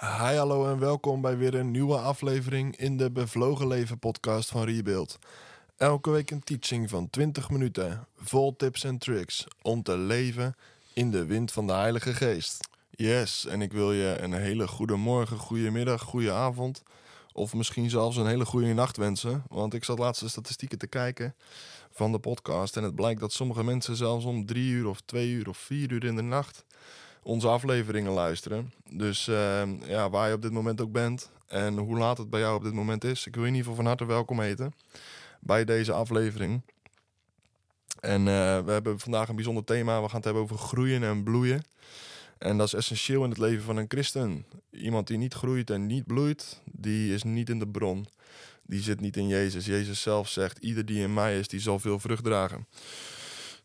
Hi, hallo en welkom bij weer een nieuwe aflevering in de Bevlogen Leven podcast van Rebuild. Elke week een teaching van 20 minuten, vol tips en tricks om te leven in de wind van de Heilige Geest. Yes, en ik wil je een hele goede morgen, goede middag, goede avond of misschien zelfs een hele goede nacht wensen. Want ik zat laatst de statistieken te kijken van de podcast en het blijkt dat sommige mensen zelfs om drie uur of twee uur of vier uur in de nacht onze afleveringen luisteren. Dus uh, ja, waar je op dit moment ook bent en hoe laat het bij jou op dit moment is. Ik wil je in ieder geval van harte welkom heten bij deze aflevering. En uh, we hebben vandaag een bijzonder thema. We gaan het hebben over groeien en bloeien. En dat is essentieel in het leven van een christen. Iemand die niet groeit en niet bloeit, die is niet in de bron. Die zit niet in Jezus. Jezus zelf zegt: Ieder die in mij is, die zal veel vrucht dragen.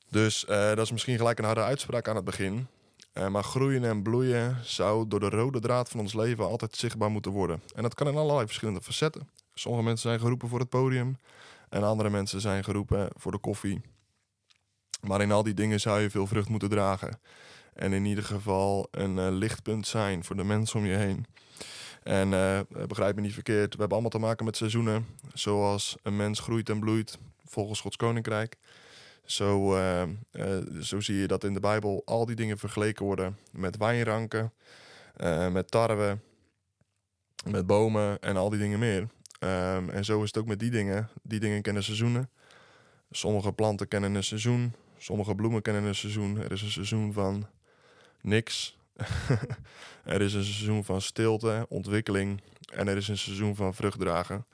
Dus uh, dat is misschien gelijk een harde uitspraak aan het begin. Uh, maar groeien en bloeien zou door de rode draad van ons leven altijd zichtbaar moeten worden. En dat kan in allerlei verschillende facetten. Sommige mensen zijn geroepen voor het podium en andere mensen zijn geroepen voor de koffie. Maar in al die dingen zou je veel vrucht moeten dragen. En in ieder geval een uh, lichtpunt zijn voor de mensen om je heen. En uh, begrijp me niet verkeerd, we hebben allemaal te maken met seizoenen. Zoals een mens groeit en bloeit volgens Gods koninkrijk. Zo, uh, uh, zo zie je dat in de Bijbel al die dingen vergeleken worden met wijnranken, uh, met tarwe, met bomen en al die dingen meer. Um, en zo is het ook met die dingen. Die dingen kennen seizoenen. Sommige planten kennen een seizoen, sommige bloemen kennen een seizoen. Er is een seizoen van niks. er is een seizoen van stilte, ontwikkeling en er is een seizoen van vruchtdragen.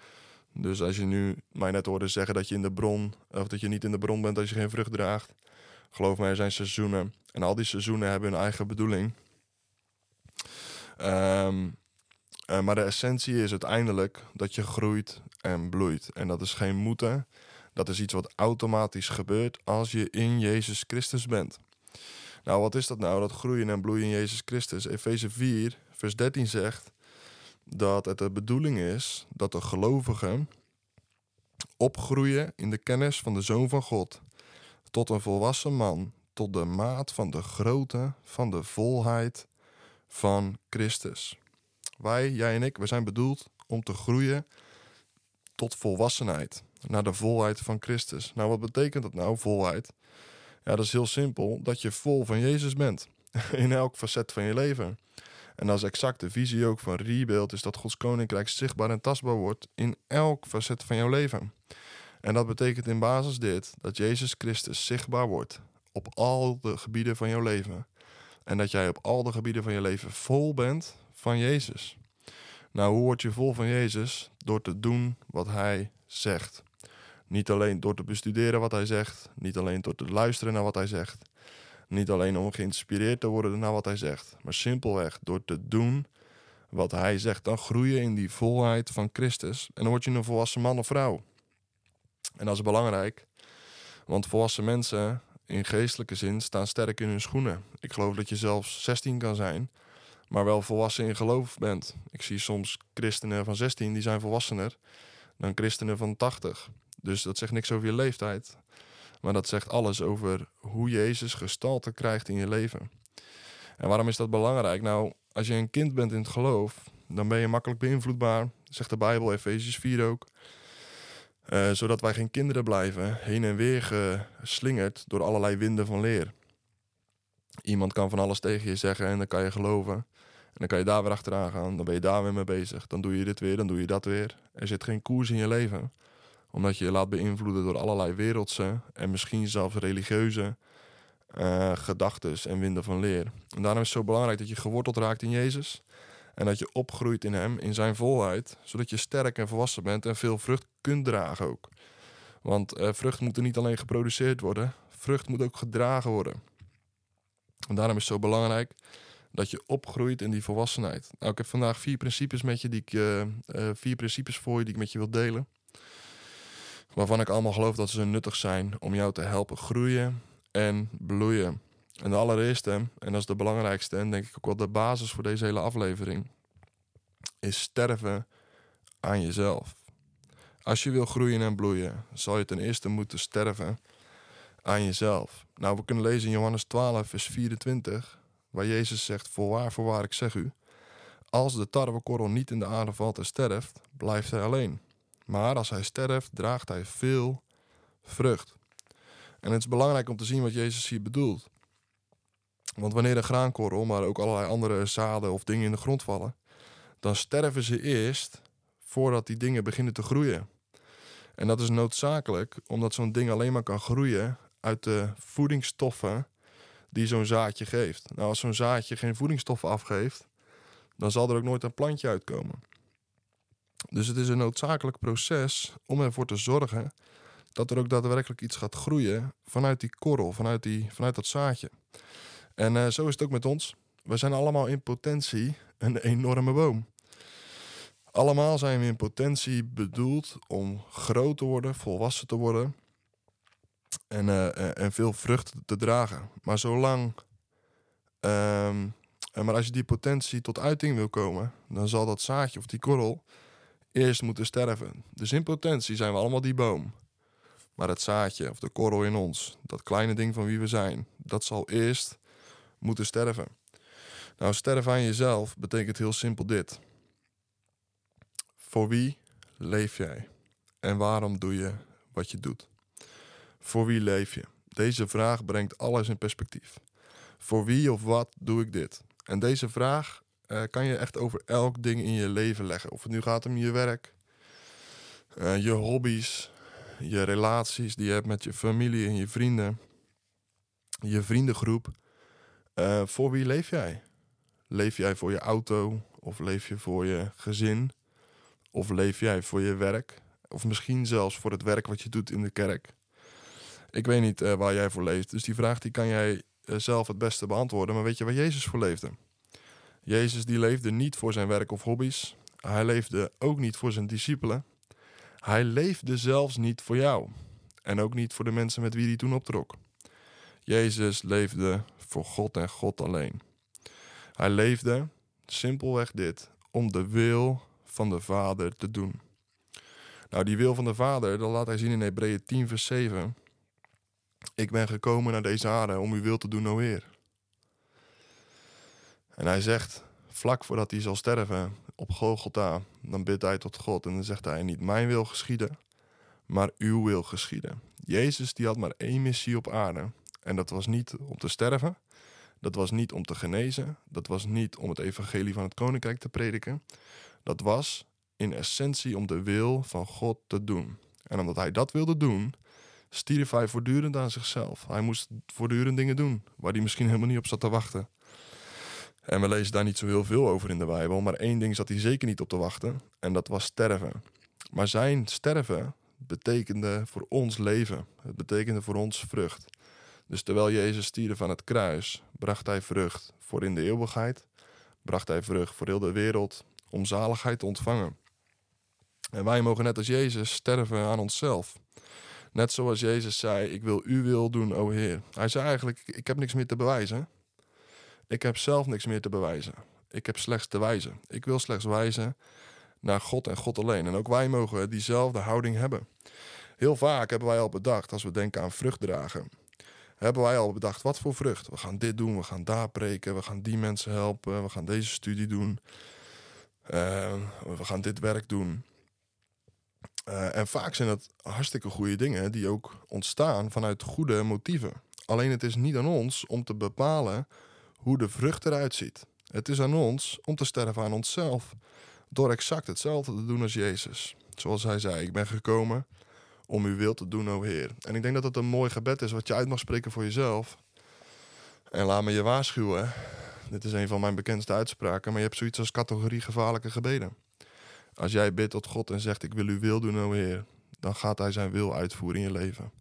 Dus als je nu mij net hoorde zeggen dat je in de bron, of dat je niet in de bron bent als je geen vrucht draagt, geloof mij, er zijn seizoenen. En al die seizoenen hebben hun eigen bedoeling. Um, uh, maar de essentie is uiteindelijk dat je groeit en bloeit. En dat is geen moeten. Dat is iets wat automatisch gebeurt als je in Jezus Christus bent. Nou, wat is dat nou? Dat groeien en bloeien in Jezus Christus. Efeze 4, vers 13 zegt dat het de bedoeling is dat de gelovigen opgroeien in de kennis van de Zoon van God, tot een volwassen man, tot de maat van de grootte van de volheid van Christus. Wij, jij en ik, we zijn bedoeld om te groeien tot volwassenheid, naar de volheid van Christus. Nou, wat betekent dat nou, volheid? Ja, dat is heel simpel, dat je vol van Jezus bent, in elk facet van je leven. En dat is exact de visie ook van Rebuild, is dat Gods Koninkrijk zichtbaar en tastbaar wordt in elk facet van jouw leven. En dat betekent in basis dit, dat Jezus Christus zichtbaar wordt op al de gebieden van jouw leven. En dat jij op al de gebieden van je leven vol bent van Jezus. Nou, hoe word je vol van Jezus? Door te doen wat Hij zegt. Niet alleen door te bestuderen wat Hij zegt, niet alleen door te luisteren naar wat Hij zegt, niet alleen om geïnspireerd te worden naar wat hij zegt, maar simpelweg door te doen wat hij zegt. Dan groei je in die volheid van Christus en dan word je een volwassen man of vrouw. En dat is belangrijk, want volwassen mensen in geestelijke zin staan sterk in hun schoenen. Ik geloof dat je zelfs 16 kan zijn, maar wel volwassen in geloof bent. Ik zie soms christenen van 16 die zijn volwassener dan christenen van 80. Dus dat zegt niks over je leeftijd. Maar dat zegt alles over hoe Jezus gestalte krijgt in je leven. En waarom is dat belangrijk? Nou, als je een kind bent in het geloof, dan ben je makkelijk beïnvloedbaar. Zegt de Bijbel, Efesius 4 ook. Uh, zodat wij geen kinderen blijven, heen en weer geslingerd door allerlei winden van leer. Iemand kan van alles tegen je zeggen en dan kan je geloven. En dan kan je daar weer achteraan gaan, dan ben je daar weer mee bezig. Dan doe je dit weer, dan doe je dat weer. Er zit geen koers in je leven omdat je je laat beïnvloeden door allerlei wereldse en misschien zelfs religieuze uh, gedachten en winden van leer. En daarom is het zo belangrijk dat je geworteld raakt in Jezus. En dat je opgroeit in Hem, in Zijn volheid. Zodat je sterk en volwassen bent en veel vrucht kunt dragen ook. Want uh, vrucht moet er niet alleen geproduceerd worden, vrucht moet ook gedragen worden. En daarom is het zo belangrijk dat je opgroeit in die volwassenheid. Nou, ik heb vandaag vier principes met je die ik, uh, vier principes voor je die ik met je wil delen waarvan ik allemaal geloof dat ze nuttig zijn om jou te helpen groeien en bloeien. En de allereerste, en dat is de belangrijkste en denk ik ook wel de basis voor deze hele aflevering, is sterven aan jezelf. Als je wil groeien en bloeien, zal je ten eerste moeten sterven aan jezelf. Nou, we kunnen lezen in Johannes 12, vers 24, waar Jezus zegt: Voorwaar, voorwaar, ik zeg u, Als de tarwekorrel niet in de aarde valt en sterft, blijft hij alleen. Maar als hij sterft, draagt hij veel vrucht. En het is belangrijk om te zien wat Jezus hier bedoelt. Want wanneer een graankorrel, maar ook allerlei andere zaden of dingen in de grond vallen, dan sterven ze eerst voordat die dingen beginnen te groeien. En dat is noodzakelijk, omdat zo'n ding alleen maar kan groeien uit de voedingsstoffen die zo'n zaadje geeft. Nou, als zo'n zaadje geen voedingsstoffen afgeeft, dan zal er ook nooit een plantje uitkomen. Dus het is een noodzakelijk proces om ervoor te zorgen dat er ook daadwerkelijk iets gaat groeien vanuit die korrel, vanuit, die, vanuit dat zaadje. En uh, zo is het ook met ons. We zijn allemaal in potentie een enorme boom. Allemaal zijn we in potentie bedoeld om groot te worden, volwassen te worden en, uh, en veel vruchten te dragen. Maar zolang. Um, maar als je die potentie tot uiting wil komen, dan zal dat zaadje of die korrel eerst moeten sterven. Dus in potentie zijn we allemaal die boom. Maar het zaadje of de korrel in ons, dat kleine ding van wie we zijn, dat zal eerst moeten sterven. Nou, sterven aan jezelf betekent heel simpel dit. Voor wie leef jij? En waarom doe je wat je doet? Voor wie leef je? Deze vraag brengt alles in perspectief. Voor wie of wat doe ik dit? En deze vraag uh, kan je echt over elk ding in je leven leggen. Of het nu gaat om je werk, uh, je hobby's, je relaties die je hebt met je familie en je vrienden, je vriendengroep. Uh, voor wie leef jij? Leef jij voor je auto? Of leef je voor je gezin? Of leef jij voor je werk? Of misschien zelfs voor het werk wat je doet in de kerk? Ik weet niet waar jij voor leeft. Dus die vraag die kan jij zelf het beste beantwoorden. Maar weet je waar Jezus voor leefde? Jezus die leefde niet voor zijn werk of hobby's. Hij leefde ook niet voor zijn discipelen. Hij leefde zelfs niet voor jou. En ook niet voor de mensen met wie hij toen optrok. Jezus leefde voor God en God alleen. Hij leefde, simpelweg dit, om de wil van de Vader te doen. Nou, die wil van de Vader, dat laat hij zien in Hebreeën 10, vers 7. Ik ben gekomen naar deze aarde om uw wil te doen, o Heer. En hij zegt, vlak voordat hij zal sterven op Golgotha, dan bidt hij tot God en dan zegt hij, niet mijn wil geschieden, maar uw wil geschieden. Jezus die had maar één missie op aarde en dat was niet om te sterven, dat was niet om te genezen, dat was niet om het evangelie van het koninkrijk te prediken, dat was in essentie om de wil van God te doen. En omdat hij dat wilde doen, stierf hij voortdurend aan zichzelf. Hij moest voortdurend dingen doen waar hij misschien helemaal niet op zat te wachten. En we lezen daar niet zo heel veel over in de Bijbel, maar één ding zat hij zeker niet op te wachten, en dat was sterven. Maar zijn sterven betekende voor ons leven. Het betekende voor ons vrucht. Dus terwijl Jezus stierf van het kruis, bracht hij vrucht voor in de eeuwigheid, bracht hij vrucht voor heel de wereld om zaligheid te ontvangen. En wij mogen net als Jezus sterven aan onszelf. Net zoals Jezus zei: Ik wil uw wil doen, o Heer. Hij zei eigenlijk: Ik heb niks meer te bewijzen. Ik heb zelf niks meer te bewijzen. Ik heb slechts te wijzen. Ik wil slechts wijzen naar God en God alleen. En ook wij mogen diezelfde houding hebben. Heel vaak hebben wij al bedacht, als we denken aan vruchtdragen, hebben wij al bedacht, wat voor vrucht? We gaan dit doen, we gaan daar preken, we gaan die mensen helpen, we gaan deze studie doen, uh, we gaan dit werk doen. Uh, en vaak zijn dat hartstikke goede dingen die ook ontstaan vanuit goede motieven. Alleen het is niet aan ons om te bepalen hoe de vrucht eruit ziet. Het is aan ons om te sterven aan onszelf. Door exact hetzelfde te doen als Jezus. Zoals hij zei: Ik ben gekomen om uw wil te doen, o Heer. En ik denk dat het een mooi gebed is wat je uit mag spreken voor jezelf. En laat me je waarschuwen. Dit is een van mijn bekendste uitspraken, maar je hebt zoiets als categorie gevaarlijke gebeden. Als jij bidt tot God en zegt: Ik wil uw wil doen, o Heer, dan gaat hij zijn wil uitvoeren in je leven.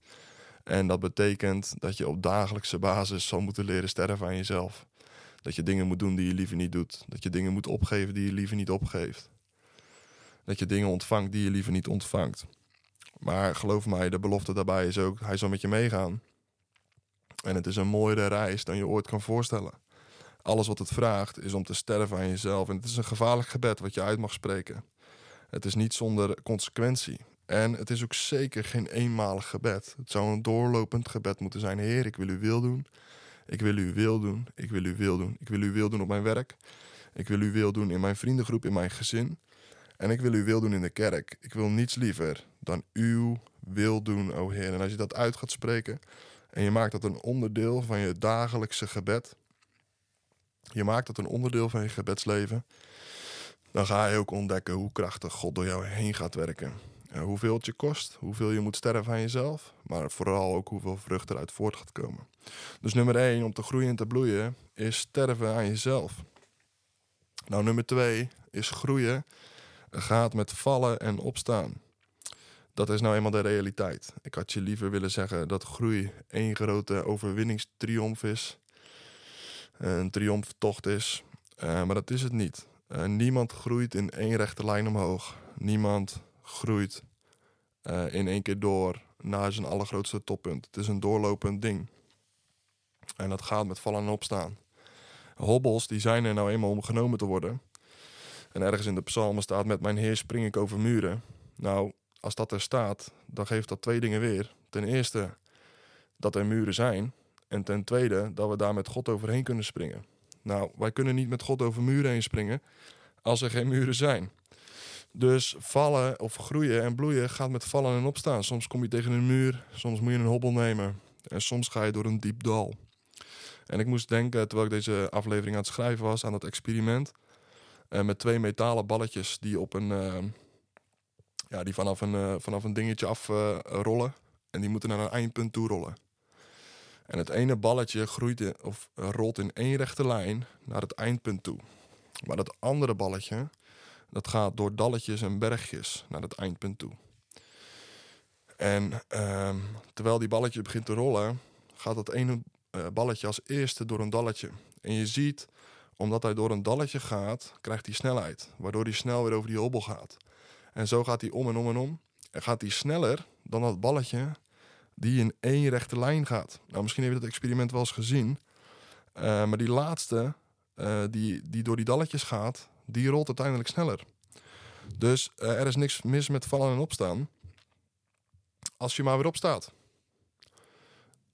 En dat betekent dat je op dagelijkse basis zal moeten leren sterven aan jezelf. Dat je dingen moet doen die je liever niet doet. Dat je dingen moet opgeven die je liever niet opgeeft. Dat je dingen ontvangt die je liever niet ontvangt. Maar geloof mij, de belofte daarbij is ook, hij zal met je meegaan. En het is een mooiere reis dan je ooit kan voorstellen. Alles wat het vraagt is om te sterven aan jezelf. En het is een gevaarlijk gebed wat je uit mag spreken. Het is niet zonder consequentie. En het is ook zeker geen eenmalig gebed. Het zou een doorlopend gebed moeten zijn. Heer, ik wil uw wil doen. Ik wil uw wil doen. Ik wil uw wil doen. Ik wil uw wil doen op mijn werk. Ik wil uw wil doen in mijn vriendengroep, in mijn gezin. En ik wil uw wil doen in de kerk. Ik wil niets liever dan uw wil doen, o Heer. En als je dat uit gaat spreken en je maakt dat een onderdeel van je dagelijkse gebed, je maakt dat een onderdeel van je gebedsleven, dan ga je ook ontdekken hoe krachtig God door jou heen gaat werken. Hoeveel het je kost, hoeveel je moet sterven aan jezelf, maar vooral ook hoeveel vrucht eruit voort gaat komen. Dus nummer 1 om te groeien en te bloeien is sterven aan jezelf. Nou, nummer 2 is groeien gaat met vallen en opstaan. Dat is nou eenmaal de realiteit. Ik had je liever willen zeggen dat groei één grote overwinningstriomf is. Een triomftocht is. Maar dat is het niet. Niemand groeit in één rechte lijn omhoog. Niemand groeit uh, in één keer door naar zijn allergrootste toppunt. Het is een doorlopend ding. En dat gaat met vallen en opstaan. Hobbels die zijn er nou eenmaal om genomen te worden. En ergens in de psalmen staat: Met mijn Heer spring ik over muren. Nou, als dat er staat, dan geeft dat twee dingen weer. Ten eerste dat er muren zijn. En ten tweede dat we daar met God overheen kunnen springen. Nou, wij kunnen niet met God over muren heen springen als er geen muren zijn. Dus vallen of groeien en bloeien gaat met vallen en opstaan. Soms kom je tegen een muur, soms moet je een hobbel nemen. En soms ga je door een diep dal. En ik moest denken, terwijl ik deze aflevering aan het schrijven was, aan dat experiment. Uh, met twee metalen balletjes die op een. Uh, ja, die vanaf een, uh, vanaf een dingetje afrollen. en die moeten naar een eindpunt toe rollen. En het ene balletje groeit of rolt in één rechte lijn naar het eindpunt toe. Maar dat andere balletje, dat gaat door dalletjes en bergjes naar het eindpunt toe. En ehm, terwijl die balletje begint te rollen, gaat dat ene balletje als eerste door een dalletje. En je ziet omdat hij door een dalletje gaat, krijgt hij snelheid. Waardoor hij snel weer over die hobbel gaat. En zo gaat hij om en om en om. En gaat hij sneller dan dat balletje die in één rechte lijn gaat. Nou, misschien heb je dat experiment wel eens gezien. Uh, maar die laatste, uh, die, die door die dalletjes gaat, die rolt uiteindelijk sneller. Dus uh, er is niks mis met vallen en opstaan. Als je maar weer opstaat.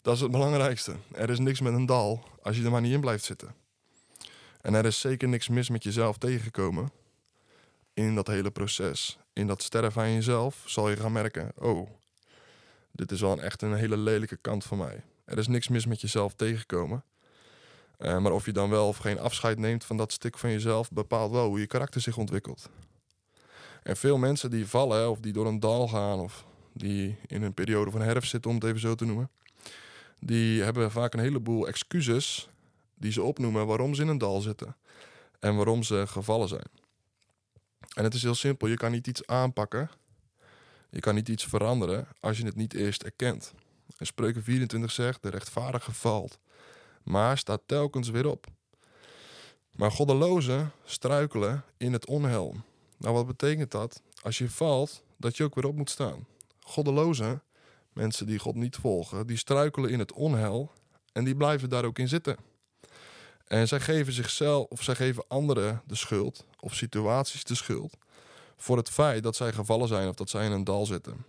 Dat is het belangrijkste. Er is niks met een dal als je er maar niet in blijft zitten. En er is zeker niks mis met jezelf tegengekomen. In dat hele proces. In dat sterven aan jezelf zal je gaan merken: oh, dit is wel echt een hele lelijke kant van mij. Er is niks mis met jezelf tegengekomen. Uh, maar of je dan wel of geen afscheid neemt van dat stuk van jezelf, bepaalt wel hoe je karakter zich ontwikkelt. En veel mensen die vallen, of die door een dal gaan, of die in een periode van herfst zitten, om het even zo te noemen, die hebben vaak een heleboel excuses die ze opnoemen waarom ze in een dal zitten en waarom ze gevallen zijn. En het is heel simpel, je kan niet iets aanpakken, je kan niet iets veranderen als je het niet eerst erkent. En Spreuken 24 zegt, de rechtvaardige valt, maar staat telkens weer op. Maar goddelozen struikelen in het onheil. Nou, wat betekent dat? Als je valt, dat je ook weer op moet staan. Goddelozen, mensen die God niet volgen, die struikelen in het onheil en die blijven daar ook in zitten. En zij geven zichzelf of zij geven anderen de schuld of situaties de schuld voor het feit dat zij gevallen zijn of dat zij in een dal zitten.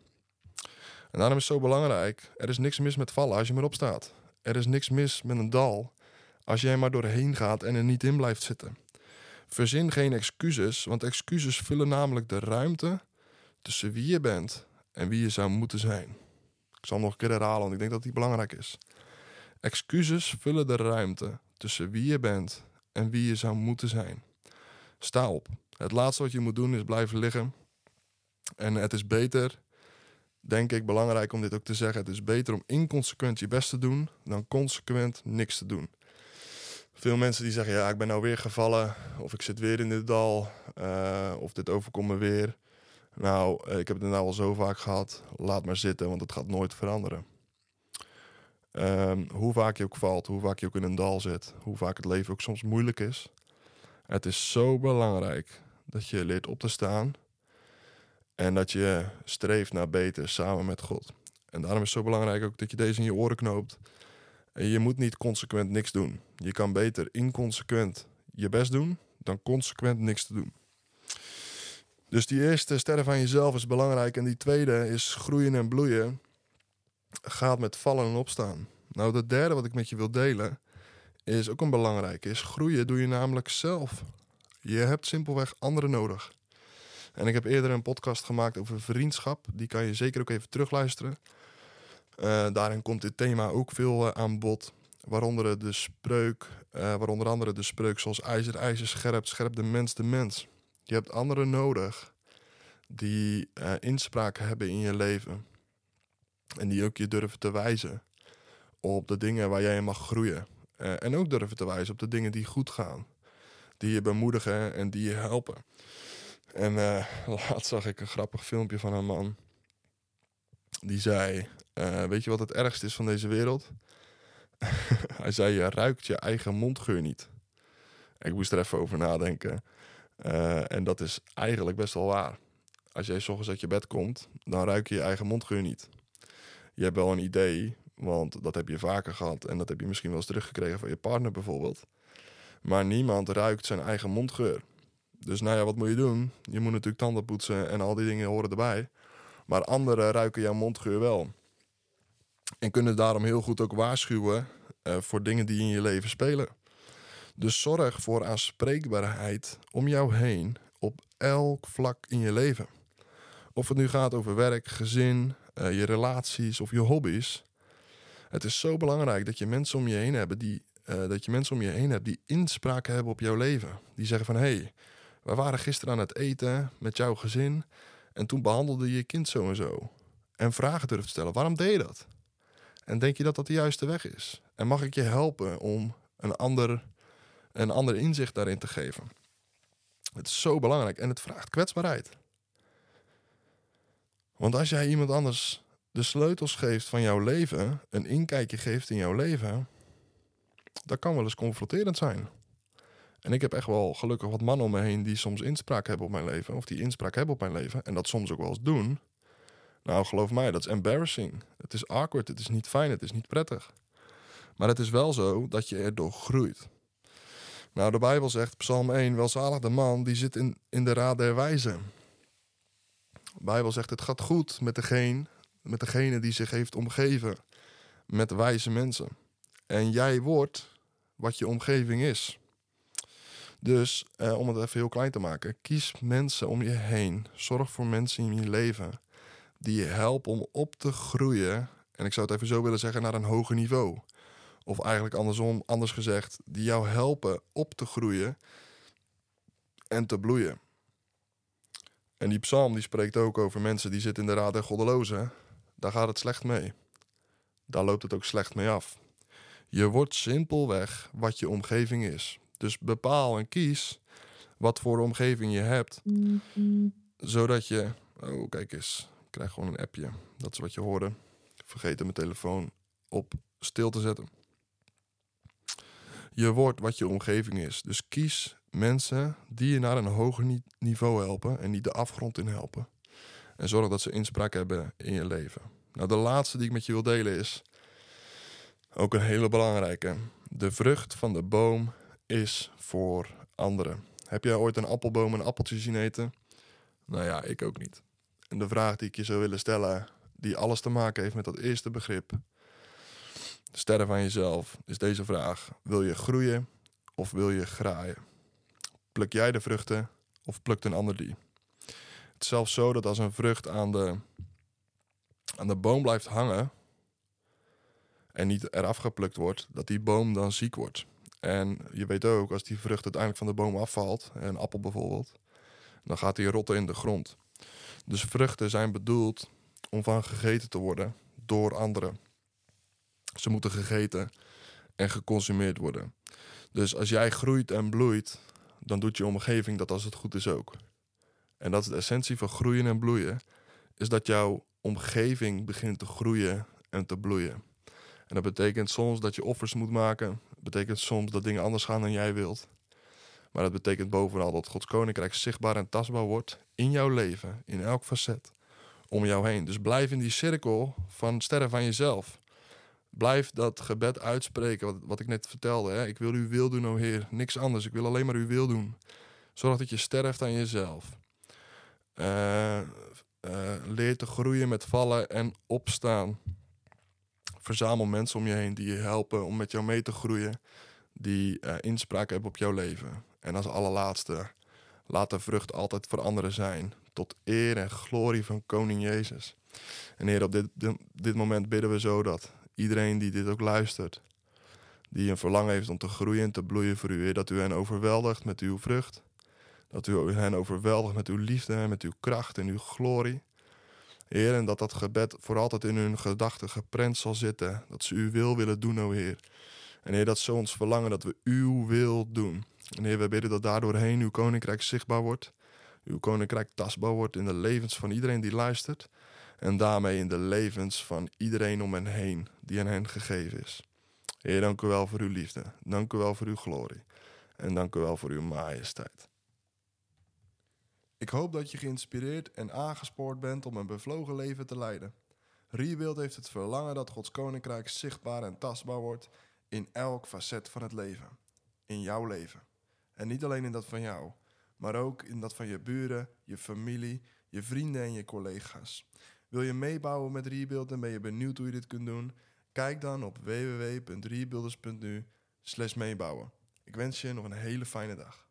En daarom is het zo belangrijk: er is niks mis met vallen als je maar opstaat. Er is niks mis met een dal als jij maar doorheen gaat en er niet in blijft zitten. Verzin geen excuses, want excuses vullen namelijk de ruimte tussen wie je bent en wie je zou moeten zijn. Ik zal nog een keer herhalen, want ik denk dat die belangrijk is. Excuses vullen de ruimte tussen wie je bent en wie je zou moeten zijn. Sta op. Het laatste wat je moet doen is blijven liggen. En het is beter, denk ik, belangrijk om dit ook te zeggen. Het is beter om inconsequent je best te doen dan consequent niks te doen. Veel mensen die zeggen, ja, ik ben nou weer gevallen, of ik zit weer in dit dal, uh, of dit overkomt me weer. Nou, ik heb het nou al zo vaak gehad, laat maar zitten, want het gaat nooit veranderen. Um, hoe vaak je ook valt, hoe vaak je ook in een dal zit, hoe vaak het leven ook soms moeilijk is. Het is zo belangrijk dat je leert op te staan en dat je streeft naar beter samen met God. En daarom is het zo belangrijk ook dat je deze in je oren knoopt. En je moet niet consequent niks doen. Je kan beter inconsequent je best doen dan consequent niks te doen. Dus die eerste sterren van jezelf is belangrijk. En die tweede is groeien en bloeien gaat met vallen en opstaan. Nou, de derde wat ik met je wil delen is ook een belangrijke. Is groeien doe je namelijk zelf. Je hebt simpelweg anderen nodig. En ik heb eerder een podcast gemaakt over vriendschap. Die kan je zeker ook even terugluisteren. Uh, daarin komt dit thema ook veel uh, aan bod. Waaronder de spreuk, uh, waaronder andere de spreuk zoals ijzer, ijzer scherpt, scherpt de mens de mens. Je hebt anderen nodig die inspraak hebben in je leven. En die ook je durven te wijzen op de dingen waar jij in mag groeien. en ook durven te wijzen op de dingen die goed gaan. Die je bemoedigen en die je helpen. En uh, laatst zag ik een grappig filmpje van een man. Die zei: uh, Weet je wat het ergste is van deze wereld? Hij zei: Je ruikt je eigen mondgeur niet. Ik moest er even over nadenken. Uh, en dat is eigenlijk best wel waar. Als jij s uit je bed komt, dan ruik je je eigen mondgeur niet. Je hebt wel een idee, want dat heb je vaker gehad. En dat heb je misschien wel eens teruggekregen van je partner bijvoorbeeld. Maar niemand ruikt zijn eigen mondgeur. Dus nou ja, wat moet je doen? Je moet natuurlijk tanden poetsen en al die dingen horen erbij. Maar anderen ruiken jouw mondgeur wel. En kunnen daarom heel goed ook waarschuwen uh, voor dingen die in je leven spelen. Dus zorg voor aanspreekbaarheid om jou heen op elk vlak in je leven. Of het nu gaat over werk, gezin, uh, je relaties of je hobby's. Het is zo belangrijk dat je mensen om je heen hebt die, uh, dat je mensen om je heen hebt die inspraak hebben op jouw leven. Die zeggen van hé, hey, we waren gisteren aan het eten met jouw gezin en toen behandelde je je kind zo en zo. En vragen durft te stellen, waarom deed je dat? En denk je dat dat de juiste weg is? En mag ik je helpen om een ander, een ander inzicht daarin te geven? Het is zo belangrijk en het vraagt kwetsbaarheid. Want als jij iemand anders de sleutels geeft van jouw leven, een inkijkje geeft in jouw leven, dat kan wel eens confronterend zijn. En ik heb echt wel gelukkig wat mannen om me heen die soms inspraak hebben op mijn leven. Of die inspraak hebben op mijn leven. En dat soms ook wel eens doen. Nou, geloof mij, dat is embarrassing. Het is awkward, het is niet fijn, het is niet prettig. Maar het is wel zo dat je erdoor groeit. Nou, de Bijbel zegt, Psalm 1, welzalig de man die zit in, in de raad der wijzen. De Bijbel zegt, het gaat goed met degene, met degene die zich heeft omgeven met wijze mensen. En jij wordt wat je omgeving is. Dus eh, om het even heel klein te maken, kies mensen om je heen. Zorg voor mensen in je leven die je helpen om op te groeien. En ik zou het even zo willen zeggen, naar een hoger niveau. Of eigenlijk andersom, anders gezegd, die jou helpen op te groeien en te bloeien. En die psalm die spreekt ook over mensen die zitten in de raad der goddelozen. Daar gaat het slecht mee. Daar loopt het ook slecht mee af. Je wordt simpelweg wat je omgeving is. Dus bepaal en kies wat voor omgeving je hebt. Zodat je. Oh, kijk eens. Ik krijg gewoon een appje. Dat is wat je hoorde. Vergeet mijn telefoon op stil te zetten. Je wordt wat je omgeving is. Dus kies mensen die je naar een hoger niveau helpen en niet de afgrond in helpen. En zorg dat ze inspraak hebben in je leven. Nou, de laatste die ik met je wil delen is ook een hele belangrijke. De vrucht van de boom is voor anderen. Heb jij ooit een appelboom een appeltje zien eten? Nou ja, ik ook niet. En de vraag die ik je zou willen stellen, die alles te maken heeft met dat eerste begrip, sterren van jezelf, is deze vraag: wil je groeien of wil je graaien? Pluk jij de vruchten of plukt een ander die? Het is zelfs zo dat als een vrucht aan de, aan de boom blijft hangen en niet eraf geplukt wordt, dat die boom dan ziek wordt. En je weet ook, als die vrucht uiteindelijk van de boom afvalt, een appel bijvoorbeeld, dan gaat die rotten in de grond. Dus vruchten zijn bedoeld om van gegeten te worden door anderen. Ze moeten gegeten en geconsumeerd worden. Dus als jij groeit en bloeit, dan doet je omgeving dat als het goed is ook. En dat is de essentie van groeien en bloeien, is dat jouw omgeving begint te groeien en te bloeien. En dat betekent soms dat je offers moet maken. Betekent soms dat dingen anders gaan dan jij wilt. Maar dat betekent bovenal dat Gods koninkrijk zichtbaar en tastbaar wordt in jouw leven, in elk facet, om jou heen. Dus blijf in die cirkel van sterren van jezelf. Blijf dat gebed uitspreken, wat, ik net vertelde. Hè? Ik wil uw wil doen, o Heer. Niks anders. Ik wil alleen maar uw wil doen. Zorg dat je sterft aan jezelf. Uh, leer te groeien met vallen en opstaan verzamel mensen om je heen die je helpen om met jou mee te groeien. Die uh, inspraak hebben op jouw leven. En als allerlaatste, Laat de vrucht altijd voor anderen zijn, tot eer en glorie van Koning Jezus. En Heer, op dit, dit moment bidden we zo dat iedereen die dit ook luistert, die een verlangen heeft om te groeien en te bloeien voor u, Heer, dat u hen overweldigt met uw vrucht. Dat u hen overweldigt met uw liefde en met uw kracht en uw glorie. Heer, en dat dat gebed voor altijd in hun gedachten geprent zal zitten. Dat ze uw wil willen doen, o Heer. En Heer, dat ze ons verlangen dat we uw wil doen. En Heer, we bidden dat daardoorheen uw koninkrijk zichtbaar wordt. Uw koninkrijk tastbaar wordt in de levens van iedereen die luistert. En daarmee in de levens van iedereen om hen heen die aan hen gegeven is. Heer, dank u wel voor uw liefde. Dank u wel voor uw glorie. En dank u wel voor uw majesteit. Ik hoop dat je geïnspireerd en aangespoord bent om een bevlogen leven te leiden. Rebuild heeft het verlangen dat Gods koninkrijk zichtbaar en tastbaar wordt in elk facet van het leven. In jouw leven. En niet alleen in dat van jou, maar ook in dat van je buren, je familie, je vrienden en je collega's. Wil je meebouwen met Rebuild en ben je benieuwd hoe je dit kunt doen? Kijk dan op www.rebuilders.nu meebouwen. Ik wens je nog een hele fijne dag.